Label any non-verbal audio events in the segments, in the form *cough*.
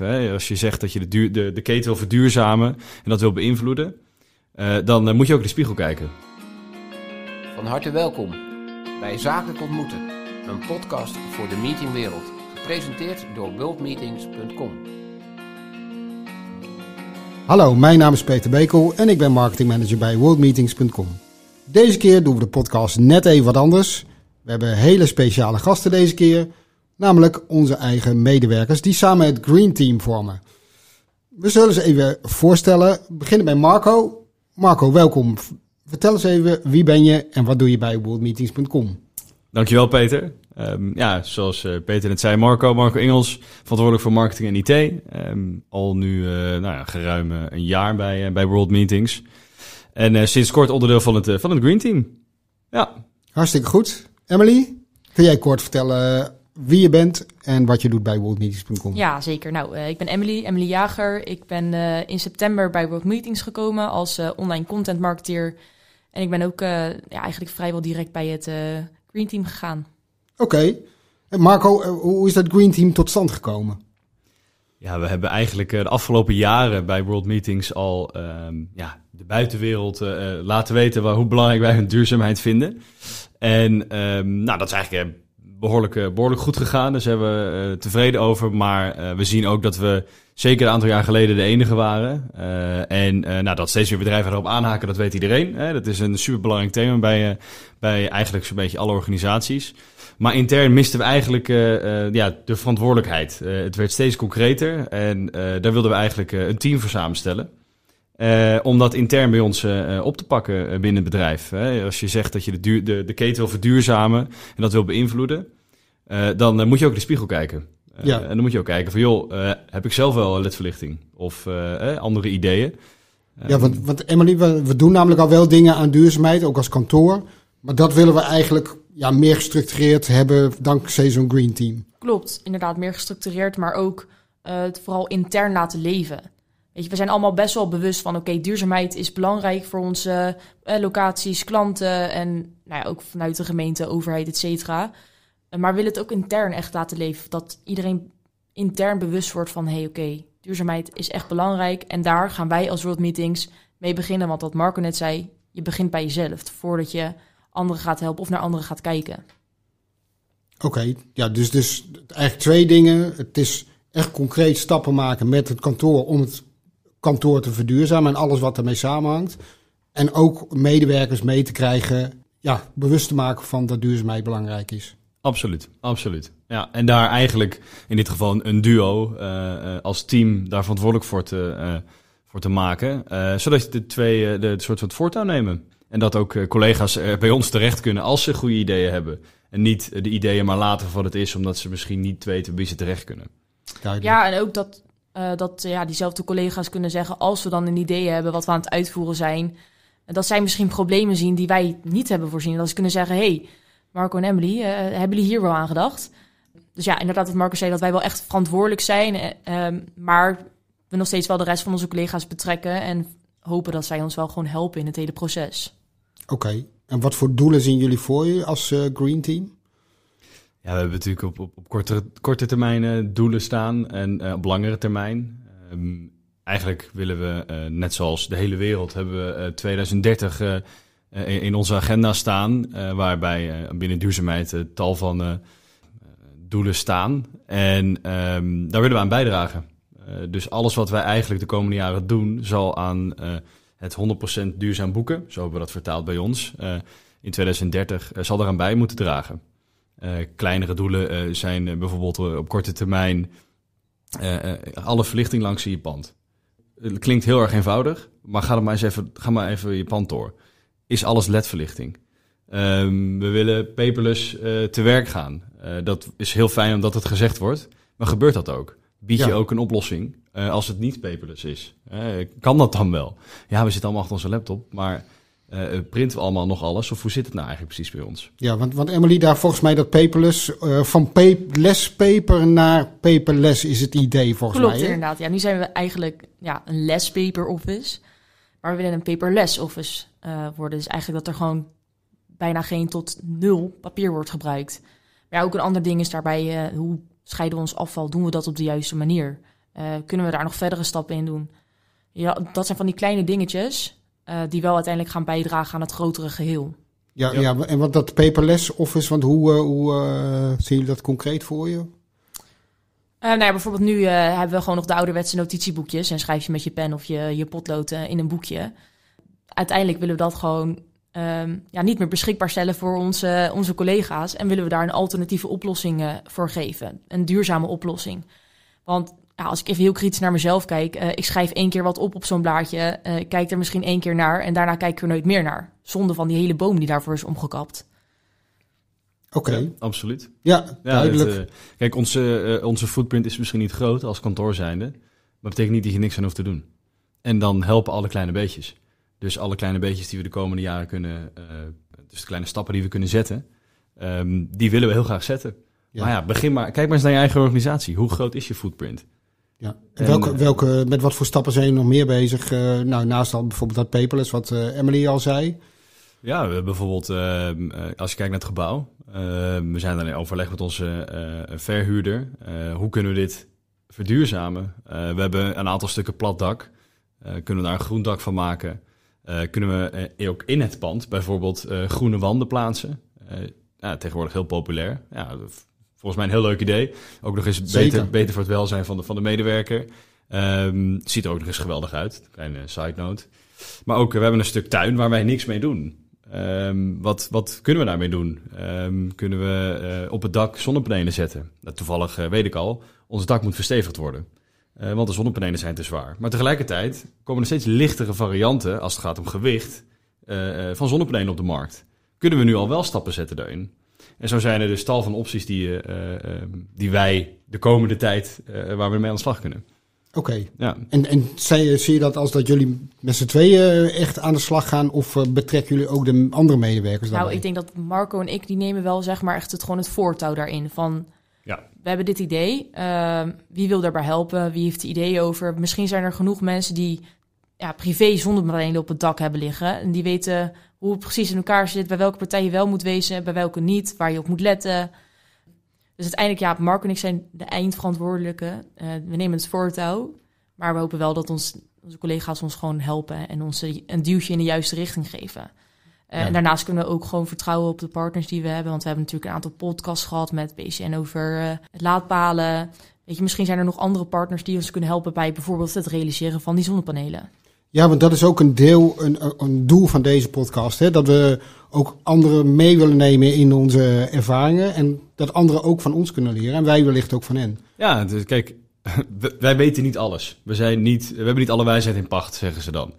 Als je zegt dat je de, duur, de, de keten wil verduurzamen en dat wil beïnvloeden, uh, dan uh, moet je ook in de spiegel kijken. Van harte welkom bij Zakelijk Ontmoeten, een podcast voor de meetingwereld, gepresenteerd door worldmeetings.com. Hallo, mijn naam is Peter Bekel en ik ben marketingmanager bij worldmeetings.com. Deze keer doen we de podcast net even wat anders. We hebben hele speciale gasten deze keer. Namelijk onze eigen medewerkers die samen het Green Team vormen. We zullen ze even voorstellen. We beginnen bij Marco. Marco, welkom. Vertel eens even wie ben je en wat doe je bij worldmeetings.com. Dankjewel Peter. Um, ja, zoals uh, Peter net zei, Marco, Marco Engels, verantwoordelijk voor marketing en IT. Um, al nu uh, nou ja, geruim uh, een jaar bij, bij World Meetings. En sinds kort onderdeel van het, van het Green Team. Ja. Hartstikke goed. Emily, kun jij kort vertellen wie je bent en wat je doet bij worldmeetings.com. Ja, zeker. Nou, uh, ik ben Emily, Emily Jager. Ik ben uh, in september bij World Meetings gekomen als uh, online content marketeer. En ik ben ook ja, eigenlijk vrijwel direct bij het Green Team gegaan. Oké. Okay. En Marco, hoe is dat Green Team tot stand gekomen? Ja, we hebben eigenlijk de afgelopen jaren bij World Meetings al um, ja, de buitenwereld laten weten waar, hoe belangrijk wij hun duurzaamheid vinden. En um, nou, dat is eigenlijk behoorlijk, eh, behoorlijk goed gegaan. Dus hebben we uh, tevreden over. Maar uh, we zien ook dat we zeker een aantal jaar geleden de enige waren. En nou, dat steeds meer bedrijven erop aanhaken, dat weet iedereen. Hè? Dat is een superbelangrijk thema bij, bij eigenlijk zo'n beetje alle organisaties. Maar intern misten we eigenlijk ja, de verantwoordelijkheid. het werd steeds concreter en daar wilden we eigenlijk een team voor samenstellen. Uh, om dat intern bij ons uh, op te pakken binnen het bedrijf. Hè. Als je zegt dat je de, duur, de, de keten wil verduurzamen en dat wil beïnvloeden, uh, dan moet je ook in de spiegel kijken. Ja. En dan moet je ook kijken van, joh, heb ik zelf wel ledverlichting of andere ideeën? Ja, want, want Emily, we, we, doen namelijk al wel dingen aan duurzaamheid, ook als kantoor. Maar dat willen we eigenlijk ja, meer gestructureerd hebben dankzij zo'n green team. Klopt, inderdaad, meer gestructureerd, maar ook het vooral intern laten leven. Weet je, we zijn allemaal best wel bewust van, oké, duurzaamheid is belangrijk voor onze eh, locaties, klanten en nou ja, ook vanuit de gemeente, overheid, et cetera. Maar we willen het ook intern echt laten leven. Dat iedereen intern bewust wordt van, hé, hey, oké, duurzaamheid is echt belangrijk. En daar gaan wij als World Meetings mee beginnen. Want wat Marco net zei, je begint bij jezelf voordat je anderen gaat helpen of naar anderen gaat kijken. Oké, ja, dus, dus eigenlijk twee dingen. Het is echt concreet stappen maken met het kantoor om het kantoor te verduurzamen en alles wat ermee samenhangt. En ook medewerkers mee te krijgen, ja, bewust te maken van dat duurzaamheid belangrijk is. Absoluut, absoluut. Ja, en daar eigenlijk in dit geval een duo uh, als team daar verantwoordelijk voor te, uh, voor te maken. Uh, zodat de twee de, de soort van het voortouw nemen. En dat ook collega's bij ons terecht kunnen als ze goede ideeën hebben. En niet de ideeën maar laten van wat het is, omdat ze misschien niet weten wie ze terecht kunnen. Ja, en ook dat uh, dat ja, diezelfde collega's kunnen zeggen, als we dan een idee hebben wat we aan het uitvoeren zijn, dat zij misschien problemen zien die wij niet hebben voorzien. Dat ze kunnen zeggen, hey, Marco en Emily, uh, hebben jullie hier wel aan gedacht? Dus ja, inderdaad, wat Marco zei, dat wij wel echt verantwoordelijk zijn, uh, maar we nog steeds wel de rest van onze collega's betrekken en hopen dat zij ons wel gewoon helpen in het hele proces. Oké, en wat voor doelen zien jullie voor je als Green Team? Ja, we hebben natuurlijk op, op, op korte, korte termijn doelen staan en uh, op langere termijn. Um, eigenlijk willen we, uh, net zoals de hele wereld, hebben we uh, 2030 in onze agenda staan. waarbij binnen duurzaamheid tal van doelen staan. En um, daar willen we aan bijdragen. dus alles wat wij eigenlijk de komende jaren doen, zal aan het 100% duurzaam boeken, zo hebben we dat vertaald bij ons, in 2030, zal daaraan bij moeten dragen. Uh, kleinere doelen uh, zijn uh, bijvoorbeeld op korte termijn alle verlichting langs je pand. Het klinkt heel erg eenvoudig, maar ga, maar eens even, ga maar even je pand door. Is alles ledverlichting? Um, we willen paperless te werk gaan. dat is heel fijn omdat het gezegd wordt, maar gebeurt dat ook? Bied je ook een oplossing als het niet paperless is? kan dat dan wel? Ja, we zitten allemaal achter onze laptop, maar uh, printen we allemaal nog alles? Of hoe zit het nou eigenlijk precies bij ons? Ja, want, want Emily, daar volgens mij dat paperless, uh, van less paper naar paperless is het idee volgens Klopt, mij. Klopt, inderdaad. Ja, nu zijn we eigenlijk ja, een less paper office. Maar we willen een paperless office uh, worden. Dus eigenlijk dat er gewoon bijna geen tot nul papier wordt gebruikt. Maar ja, ook een ander ding is daarbij, hoe scheiden we ons afval? Doen we dat op de juiste manier? Eh, kunnen we daar nog verdere stappen in doen? Ja, dat zijn van die kleine dingetjes eh, die wel uiteindelijk gaan bijdragen aan het grotere geheel. Ja, Ja. ja. en wat dat paperless office, want hoe, eh, hoe eh, zien jullie dat concreet voor je? Eh, nou ja, bijvoorbeeld nu eh, hebben we gewoon nog de ouderwetse notitieboekjes en schrijf je met je pen of je, je potlood in een boekje. Uiteindelijk willen we dat gewoon ehm, ja, niet meer beschikbaar stellen voor onze, onze collega's en willen we daar een alternatieve oplossing eh, voor geven. Een duurzame oplossing. Want ja, als ik even heel kritisch naar mezelf kijk, eh, ik schrijf één keer wat op op zo'n blaadje, eh, ik kijk er misschien één keer naar en daarna kijk ik er nooit meer naar. Zonde van die hele boom die daarvoor is omgekapt. Oké, Ja, absoluut. ja, Ja, duidelijk. het, eh, kijk, onze, eh, onze footprint is misschien niet groot als kantoor zijnde. Maar dat betekent niet dat je niks aan hoeft te doen. En dan helpen alle kleine beetjes. Dus alle kleine beetjes die we de komende jaren kunnen... eh, dus de kleine stappen die we kunnen zetten... ehm, die willen we heel graag zetten. Ja. Maar ja, begin maar. Kijk maar eens naar je eigen organisatie. Hoe groot is je footprint? Ja. En welke, welke, met wat voor stappen zijn jullie nog meer bezig? Eh, nou, naast al bijvoorbeeld dat paperless, wat eh, Emily al zei. Ja, we hebben bijvoorbeeld, eh, als je kijkt naar het gebouw, we zijn dan in overleg met onze verhuurder. Hoe kunnen we dit verduurzamen? We hebben een aantal stukken plat dak. Kunnen we daar een groen dak van maken? Kunnen we ook in het pand bijvoorbeeld groene wanden plaatsen? Ja, tegenwoordig heel populair. Ja, volgens mij een heel leuk idee. Ook nog eens Zeker. beter, beter voor het welzijn van de, van de medewerker. Ehm, ziet er ook nog eens geweldig uit. Kleine side note. Maar ook, eh, we hebben een stuk tuin waar wij niks mee doen. Ehm, wat, wat kunnen we daarmee doen? Ehm, kunnen we eh, op het dak zonnepanelen zetten? Nou, toevallig eh, weet ik al, ons dak moet verstevigd worden. Want de zonnepanelen zijn te zwaar. Maar tegelijkertijd komen er steeds lichtere varianten, als het gaat om gewicht, van zonnepanelen op de markt. Kunnen we nu al wel stappen zetten daarin? En zo zijn er dus tal van opties die, ehm, die wij de komende tijd, eh, waar we mee aan de slag kunnen. Oké. Ja. En, en zie, zie je dat als dat jullie met z'n tweeën echt aan de slag gaan? Of betrekken jullie ook de andere medewerkers daarbij? Nou, ik denk dat Marco en ik, die nemen wel zeg maar echt het, gewoon het voortouw daarin. Van, Ja. we hebben dit idee, ehm, wie wil daarbij helpen? Wie heeft ideeën over? Misschien zijn er genoeg mensen die ja, privé zonnepanelen op het dak hebben liggen. En die weten hoe het precies in elkaar zit, bij welke partij je wel moet wezen, bij welke niet, waar je op moet letten. Dus uiteindelijk, ja, Marco en ik zijn de eindverantwoordelijke. Eh, we nemen het voortouw, maar we hopen wel dat ons, onze collega's ons gewoon helpen en ons een duwtje in de juiste richting geven. Eh, Ja. En daarnaast kunnen we ook gewoon vertrouwen op de partners die we hebben. Want we hebben natuurlijk een aantal podcasts gehad met BCN over het laadpalen. Weet je, misschien zijn er nog andere partners die ons kunnen helpen bij bijvoorbeeld het realiseren van die zonnepanelen. Ja, want dat is ook een deel, een, een doel van deze podcast. Hè? Dat we ook anderen mee willen nemen in onze ervaringen. En dat anderen ook van ons kunnen leren. En wij wellicht ook van hen. Ja, dus kijk, *laughs* wij weten niet alles. We, zijn niet, we hebben niet alle wijsheid in pacht, zeggen ze dan.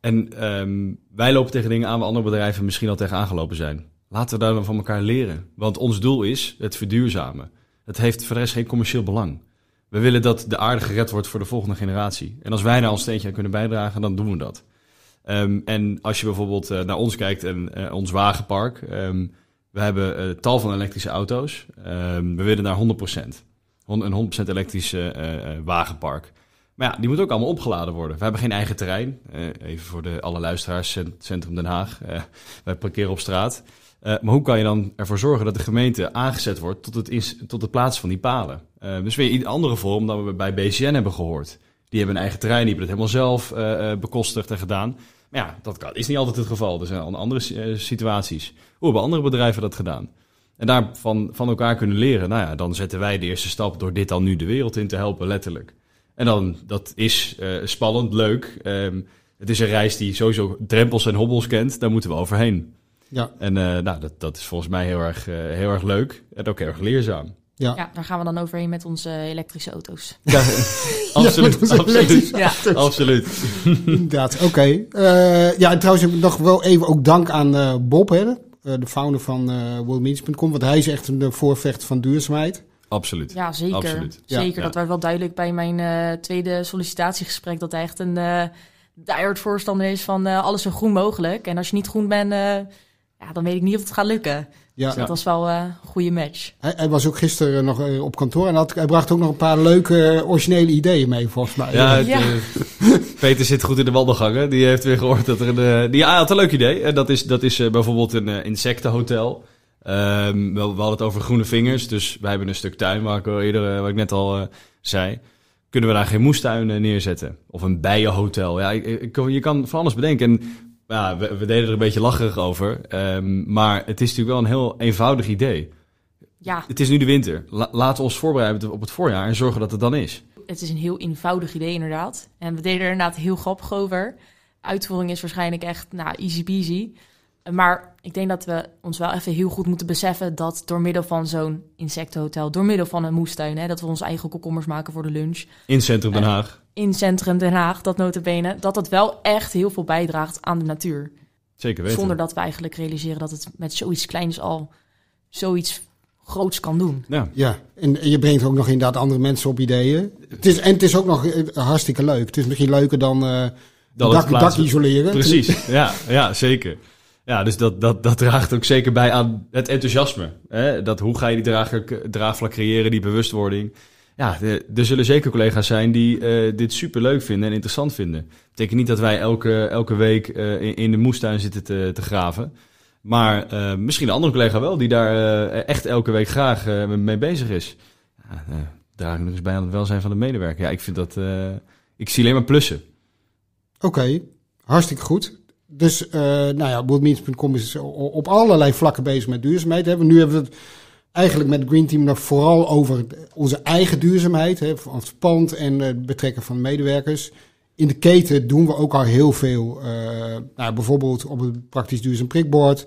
En ehm, wij lopen tegen dingen aan waar andere bedrijven misschien al tegen aangelopen zijn. Laten we daar dan van elkaar leren. Want ons doel is het verduurzamen. Het heeft voor de rest geen commercieel belang. We willen dat de aarde gered wordt voor de volgende generatie. En als wij daar ons steentje aan kunnen bijdragen, dan doen we dat. Ehm, en als je bijvoorbeeld eh, naar ons kijkt en eh, ons wagenpark. ehm, we hebben eh, tal van elektrische auto's. Ehm, we willen naar 100%. Hon- Een 100% elektrisch eh, eh, eh, wagenpark. Maar ja, die moet ook allemaal opgeladen worden. We hebben geen eigen terrein. Even voor de, alle luisteraars, cent- Centrum Den Haag. Wij parkeren op straat. Maar hoe kan je dan ervoor zorgen dat de gemeente aangezet wordt tot het, tot het plaatsen van die palen? Eh, dus weer een andere vorm dan we bij BCN hebben gehoord. Die hebben een eigen terrein, die hebben het helemaal zelf eh, eh, bekostigd en gedaan. Maar ja, dat kan, is niet altijd het geval. Er zijn al andere situaties. Hoe hebben andere bedrijven dat gedaan? En daarvan van elkaar kunnen leren. Nou ja, dan zetten wij de eerste stap door dit dan nu de wereld in te helpen, letterlijk. En dan, dat is spannend, leuk. Ehm, het is een reis die sowieso drempels en hobbels kent. Daar moeten we overheen. Ja, En nou, dat, dat is volgens mij heel erg, heel erg leuk en ook heel erg leerzaam. Ja. Ja, daar gaan we dan overheen met onze elektrische auto's. Ja, *laughs* *laughs* absoluut. *laughs* onze absoluut. Ja. absoluut. inderdaad. Oké. Eh, ja, en trouwens heb ik nog wel even ook dank aan eh, Bob, hè, eh, de founder van eh worldmeetings.com. Want hij is echt een voorvechter van duurzaamheid. Absoluut. Ja, zeker. Absoluut. Ja. Zeker, Ja. dat werd wel duidelijk bij mijn eh, tweede sollicitatiegesprek... dat hij echt een uh, voorstander is van eh, alles zo groen mogelijk. En als je niet groen bent, eh, ja, dan weet ik niet of het gaat lukken. Ja. Dus dat was wel eh, een goede match. Hij, hij was ook gisteren nog eh, op kantoor en had, hij bracht ook nog een paar leuke eh, originele ideeën mee, volgens mij. Ja, het, Ja. Peter zit goed in de wandelgangen. Die heeft weer gehoord dat er een... die ah, had een leuk idee. En dat is, dat is bijvoorbeeld een insectenhotel. Ehm, we, we hadden het over groene vingers. Dus wij hebben een stuk tuin, waar ik, al eerder, wat ik net al eh, zei. kunnen we daar geen moestuin neerzetten? Of een bijenhotel? Ja, ik, ik- je kan van alles bedenken. En ja, we, we deden er een beetje lacherig over. Ehm, maar het is natuurlijk wel een heel eenvoudig idee. Ja, Het is nu de winter. La- laten we ons voorbereiden op het voorjaar en zorgen dat het dan is. het is een heel eenvoudig idee inderdaad. En we deden er inderdaad heel grappig over. Uitvoering is waarschijnlijk echt nou, easy peasy. Maar ik denk dat we ons wel even heel goed moeten beseffen dat door middel van zo'n insectenhotel, door middel van een moestuin, hè, dat we onze eigen komkommers maken voor de lunch, In Centrum Den Eh, Haag. In centrum Den Haag, dat notabene, dat dat wel echt heel veel bijdraagt aan de natuur. Zeker weten. Zonder dat we eigenlijk realiseren dat het met zoiets kleins al zoiets groots kan doen. Ja, Ja, en je brengt ook nog inderdaad andere mensen op ideeën. Het is, en het is ook nog eh, hartstikke leuk. Het is misschien leuker dan eh dak, het plaatsen. dak isoleren. precies. Ja, ja zeker. Ja, dus dat, dat, dat draagt ook zeker bij aan het enthousiasme. Hè? Dat, hoe ga je die draag, draagvlak creëren, die bewustwording? Ja, er zullen zeker collega's zijn die eh, dit super leuk vinden en interessant vinden. Dat betekent niet dat wij elke, elke week eh, in, de moestuin zitten te, te graven. Maar eh, misschien een andere collega wel, die daar echt elke week graag mee bezig is. Ja, draag ik eens bij aan het welzijn van de medewerker. Ja, ik vind dat... ik zie alleen maar plussen. Oké, hartstikke goed. Dus, nou ja, worldmeetings.com is op allerlei vlakken bezig met duurzaamheid. Hè. Nu hebben we het eigenlijk met Green Team nog vooral over onze eigen duurzaamheid. Hè, van het pand en het betrekken van medewerkers. In de keten doen we ook al heel veel. eh, nou, bijvoorbeeld op het praktisch duurzaam prikbord.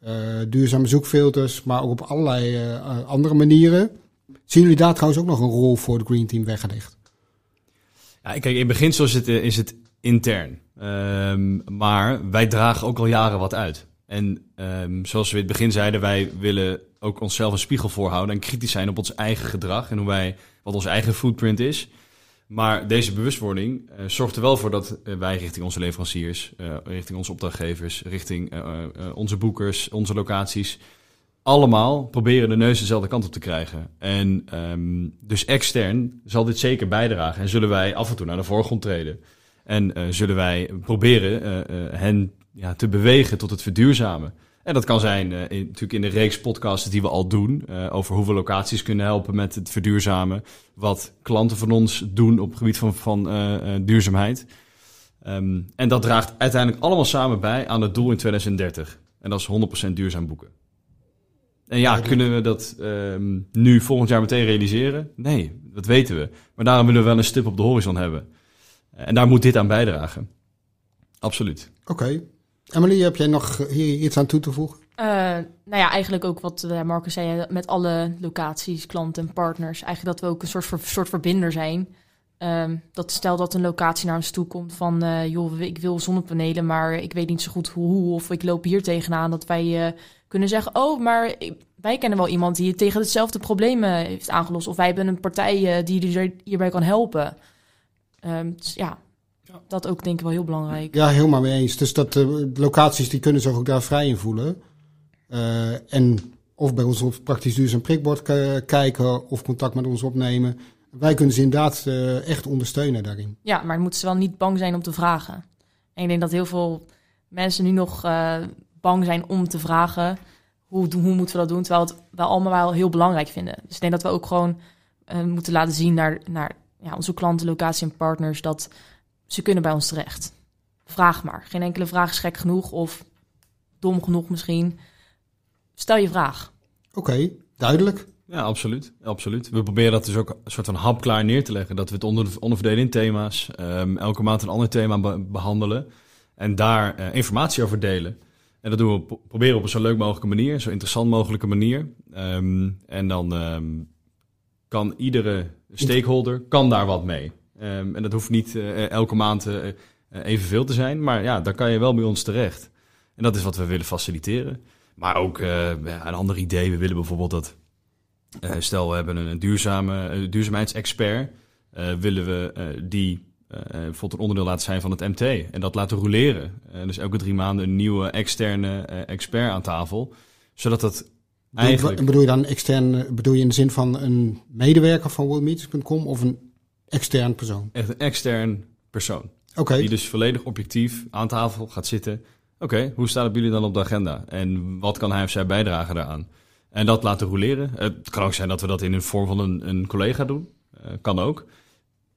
eh, duurzame zoekfilters, maar ook op allerlei eh, eh, andere manieren. Zien jullie daar trouwens ook nog een rol voor het Green Team weggelegd? Ja, kijk, in beginsel is het, eh, is het intern. Ehm, maar wij dragen ook al jaren wat uit. En ehm, zoals we in het begin zeiden, wij willen ook onszelf een spiegel voorhouden en kritisch zijn op ons eigen gedrag en hoe wij, wat onze eigen footprint is. Maar deze bewustwording eh, zorgt er wel voor dat eh, wij richting onze leveranciers, eh, richting onze opdrachtgevers, richting onze boekers, onze locaties, allemaal proberen de neus dezelfde kant op te krijgen. En ehm, dus extern zal dit zeker bijdragen en zullen wij af en toe naar de voorgrond treden. En zullen wij proberen hen ja, te bewegen tot het verduurzamen. En dat kan zijn eh, in, natuurlijk in de reeks podcasts die we al doen. eh, over hoe we locaties kunnen helpen met het verduurzamen. Wat klanten van ons doen op het gebied van, van eh, duurzaamheid. Ehm, en dat draagt uiteindelijk allemaal samen bij aan het doel in 2030. En dat is 100% duurzaam boeken. En ja, kunnen we dat ehm, nu volgend jaar meteen realiseren? Nee, dat weten we. Maar daarom willen we wel een stip op de horizon hebben. En daar moet dit aan bijdragen. Absoluut. Oké. Emily, heb jij nog hier iets aan toe te voegen? Eh, nou ja, eigenlijk ook wat eh, Marcus zei, eh, met alle locaties, klanten en partners. Eigenlijk dat we ook een soort, soort verbinder zijn. Ehm, dat stel dat een locatie naar ons toe komt van, eh, joh, ik wil zonnepanelen, maar ik weet niet zo goed hoe, of ik loop hier tegenaan. Dat wij eh, kunnen zeggen, oh, maar wij kennen wel iemand die tegen hetzelfde probleem eh, heeft aangelost. Of wij hebben een partij eh, die er hierbij kan helpen. Ehm, dus ja, dat ook denk ik wel heel belangrijk. Ja, helemaal mee eens. Dus dat eh, locaties die kunnen zich ook daar vrij in voelen. Eh, en of bij ons op praktisch duurzaam prikbord kijken of contact met ons opnemen. Wij kunnen ze inderdaad eh, echt ondersteunen daarin. Ja, maar moeten ze wel niet bang zijn om te vragen. En ik denk dat heel veel mensen nu nog eh, bang zijn om te vragen. Hoe, hoe moeten we dat doen? Terwijl we het wel allemaal wel heel belangrijk vinden. Dus ik denk dat we ook gewoon moeten laten zien naar, naar ja, onze klanten, locatie en partners... dat ze kunnen bij ons terecht. Vraag maar. Geen enkele vraag is gek genoeg of dom genoeg misschien. Stel je vraag. Oké, duidelijk. Ja, absoluut. absoluut. We proberen dat dus ook een soort van hapklaar neer te leggen. Dat we het onder, onderverdelen in thema's. ehm, elke maand een ander thema be- behandelen. En daar eh, informatie over delen. En dat doen we pro- proberen op een zo leuk mogelijke manier. Zo interessant mogelijke manier. Ehm, en dan ehm, kan iedere stakeholder kan daar wat mee. Ehm, en dat hoeft niet eh, elke maand eh, eh, evenveel te zijn. Maar ja, daar kan je wel bij ons terecht. En dat is wat we willen faciliteren. Maar ook eh, een ander idee. We willen bijvoorbeeld dat eh, stel, we hebben een duurzame, eh, duurzaamheidsexpert. eh, willen we eh, die eh, bijvoorbeeld een onderdeel laten zijn van het MT en dat laten roleren. Eh, dus elke drie maanden een nieuwe externe eh, expert aan tafel. Zodat dat eigenlijk... Bedoel je dan extern, eh, bedoel je in de zin van een medewerker van worldmeetings.com of een extern persoon? echt een extern persoon. Oké, Die dus volledig objectief aan tafel gaat zitten. Oké, hoe staat het bij jullie dan op de agenda? En wat kan hij of zij bijdragen daaraan? En dat laten roleren. Het kan ook zijn dat we dat in de vorm van een, een collega doen. Eh, kan ook.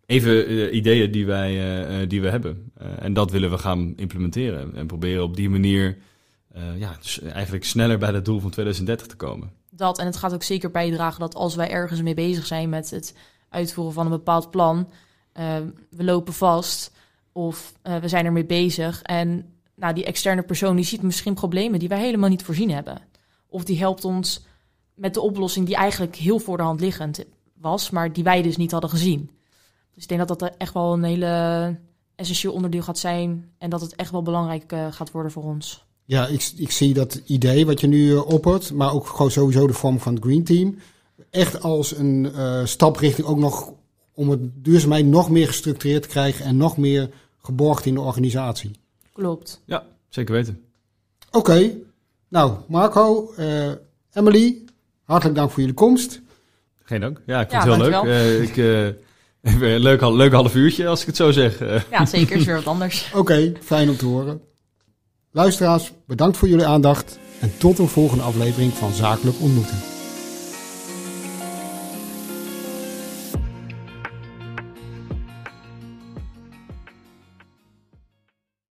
even eh, ideeën die, wij, eh, eh, die we hebben. Eh, en dat willen we gaan implementeren. En proberen op die manier eh, ja, dus eigenlijk sneller bij het doel van 2030 te komen. Dat en het gaat ook zeker bijdragen dat als wij ergens mee bezig zijn met het uitvoeren van een bepaald plan, eh, we lopen vast of eh, we zijn ermee bezig en nou, die externe persoon die ziet misschien problemen die wij helemaal niet voorzien hebben. Of die helpt ons met de oplossing die eigenlijk heel voor de hand liggend was, maar die wij dus niet hadden gezien. Dus ik denk dat dat echt wel een hele essentieel onderdeel gaat zijn en dat het echt wel belangrijk eh, gaat worden voor ons. Ja, ik, ik zie dat idee wat je nu oppert, maar ook gewoon sowieso de vorm van het Green Team. Echt als een eh, stap richting ook nog om het duurzaamheid nog meer gestructureerd te krijgen en nog meer geborgd in de organisatie. Klopt. Ja, zeker weten. Oké, nou Marco, eh, Emily, hartelijk dank voor jullie komst. Geen dank. Ja, ik Ja, vond het heel leuk. Eh, ik, eh, *laughs* ik ben een leuk, leuk half uurtje, als ik het zo zeg. Ja, zeker. Is weer wat anders. *laughs* Oké, fijn om te horen. Luisteraars, bedankt voor jullie aandacht en tot een volgende aflevering van Zakelijk Ontmoeten.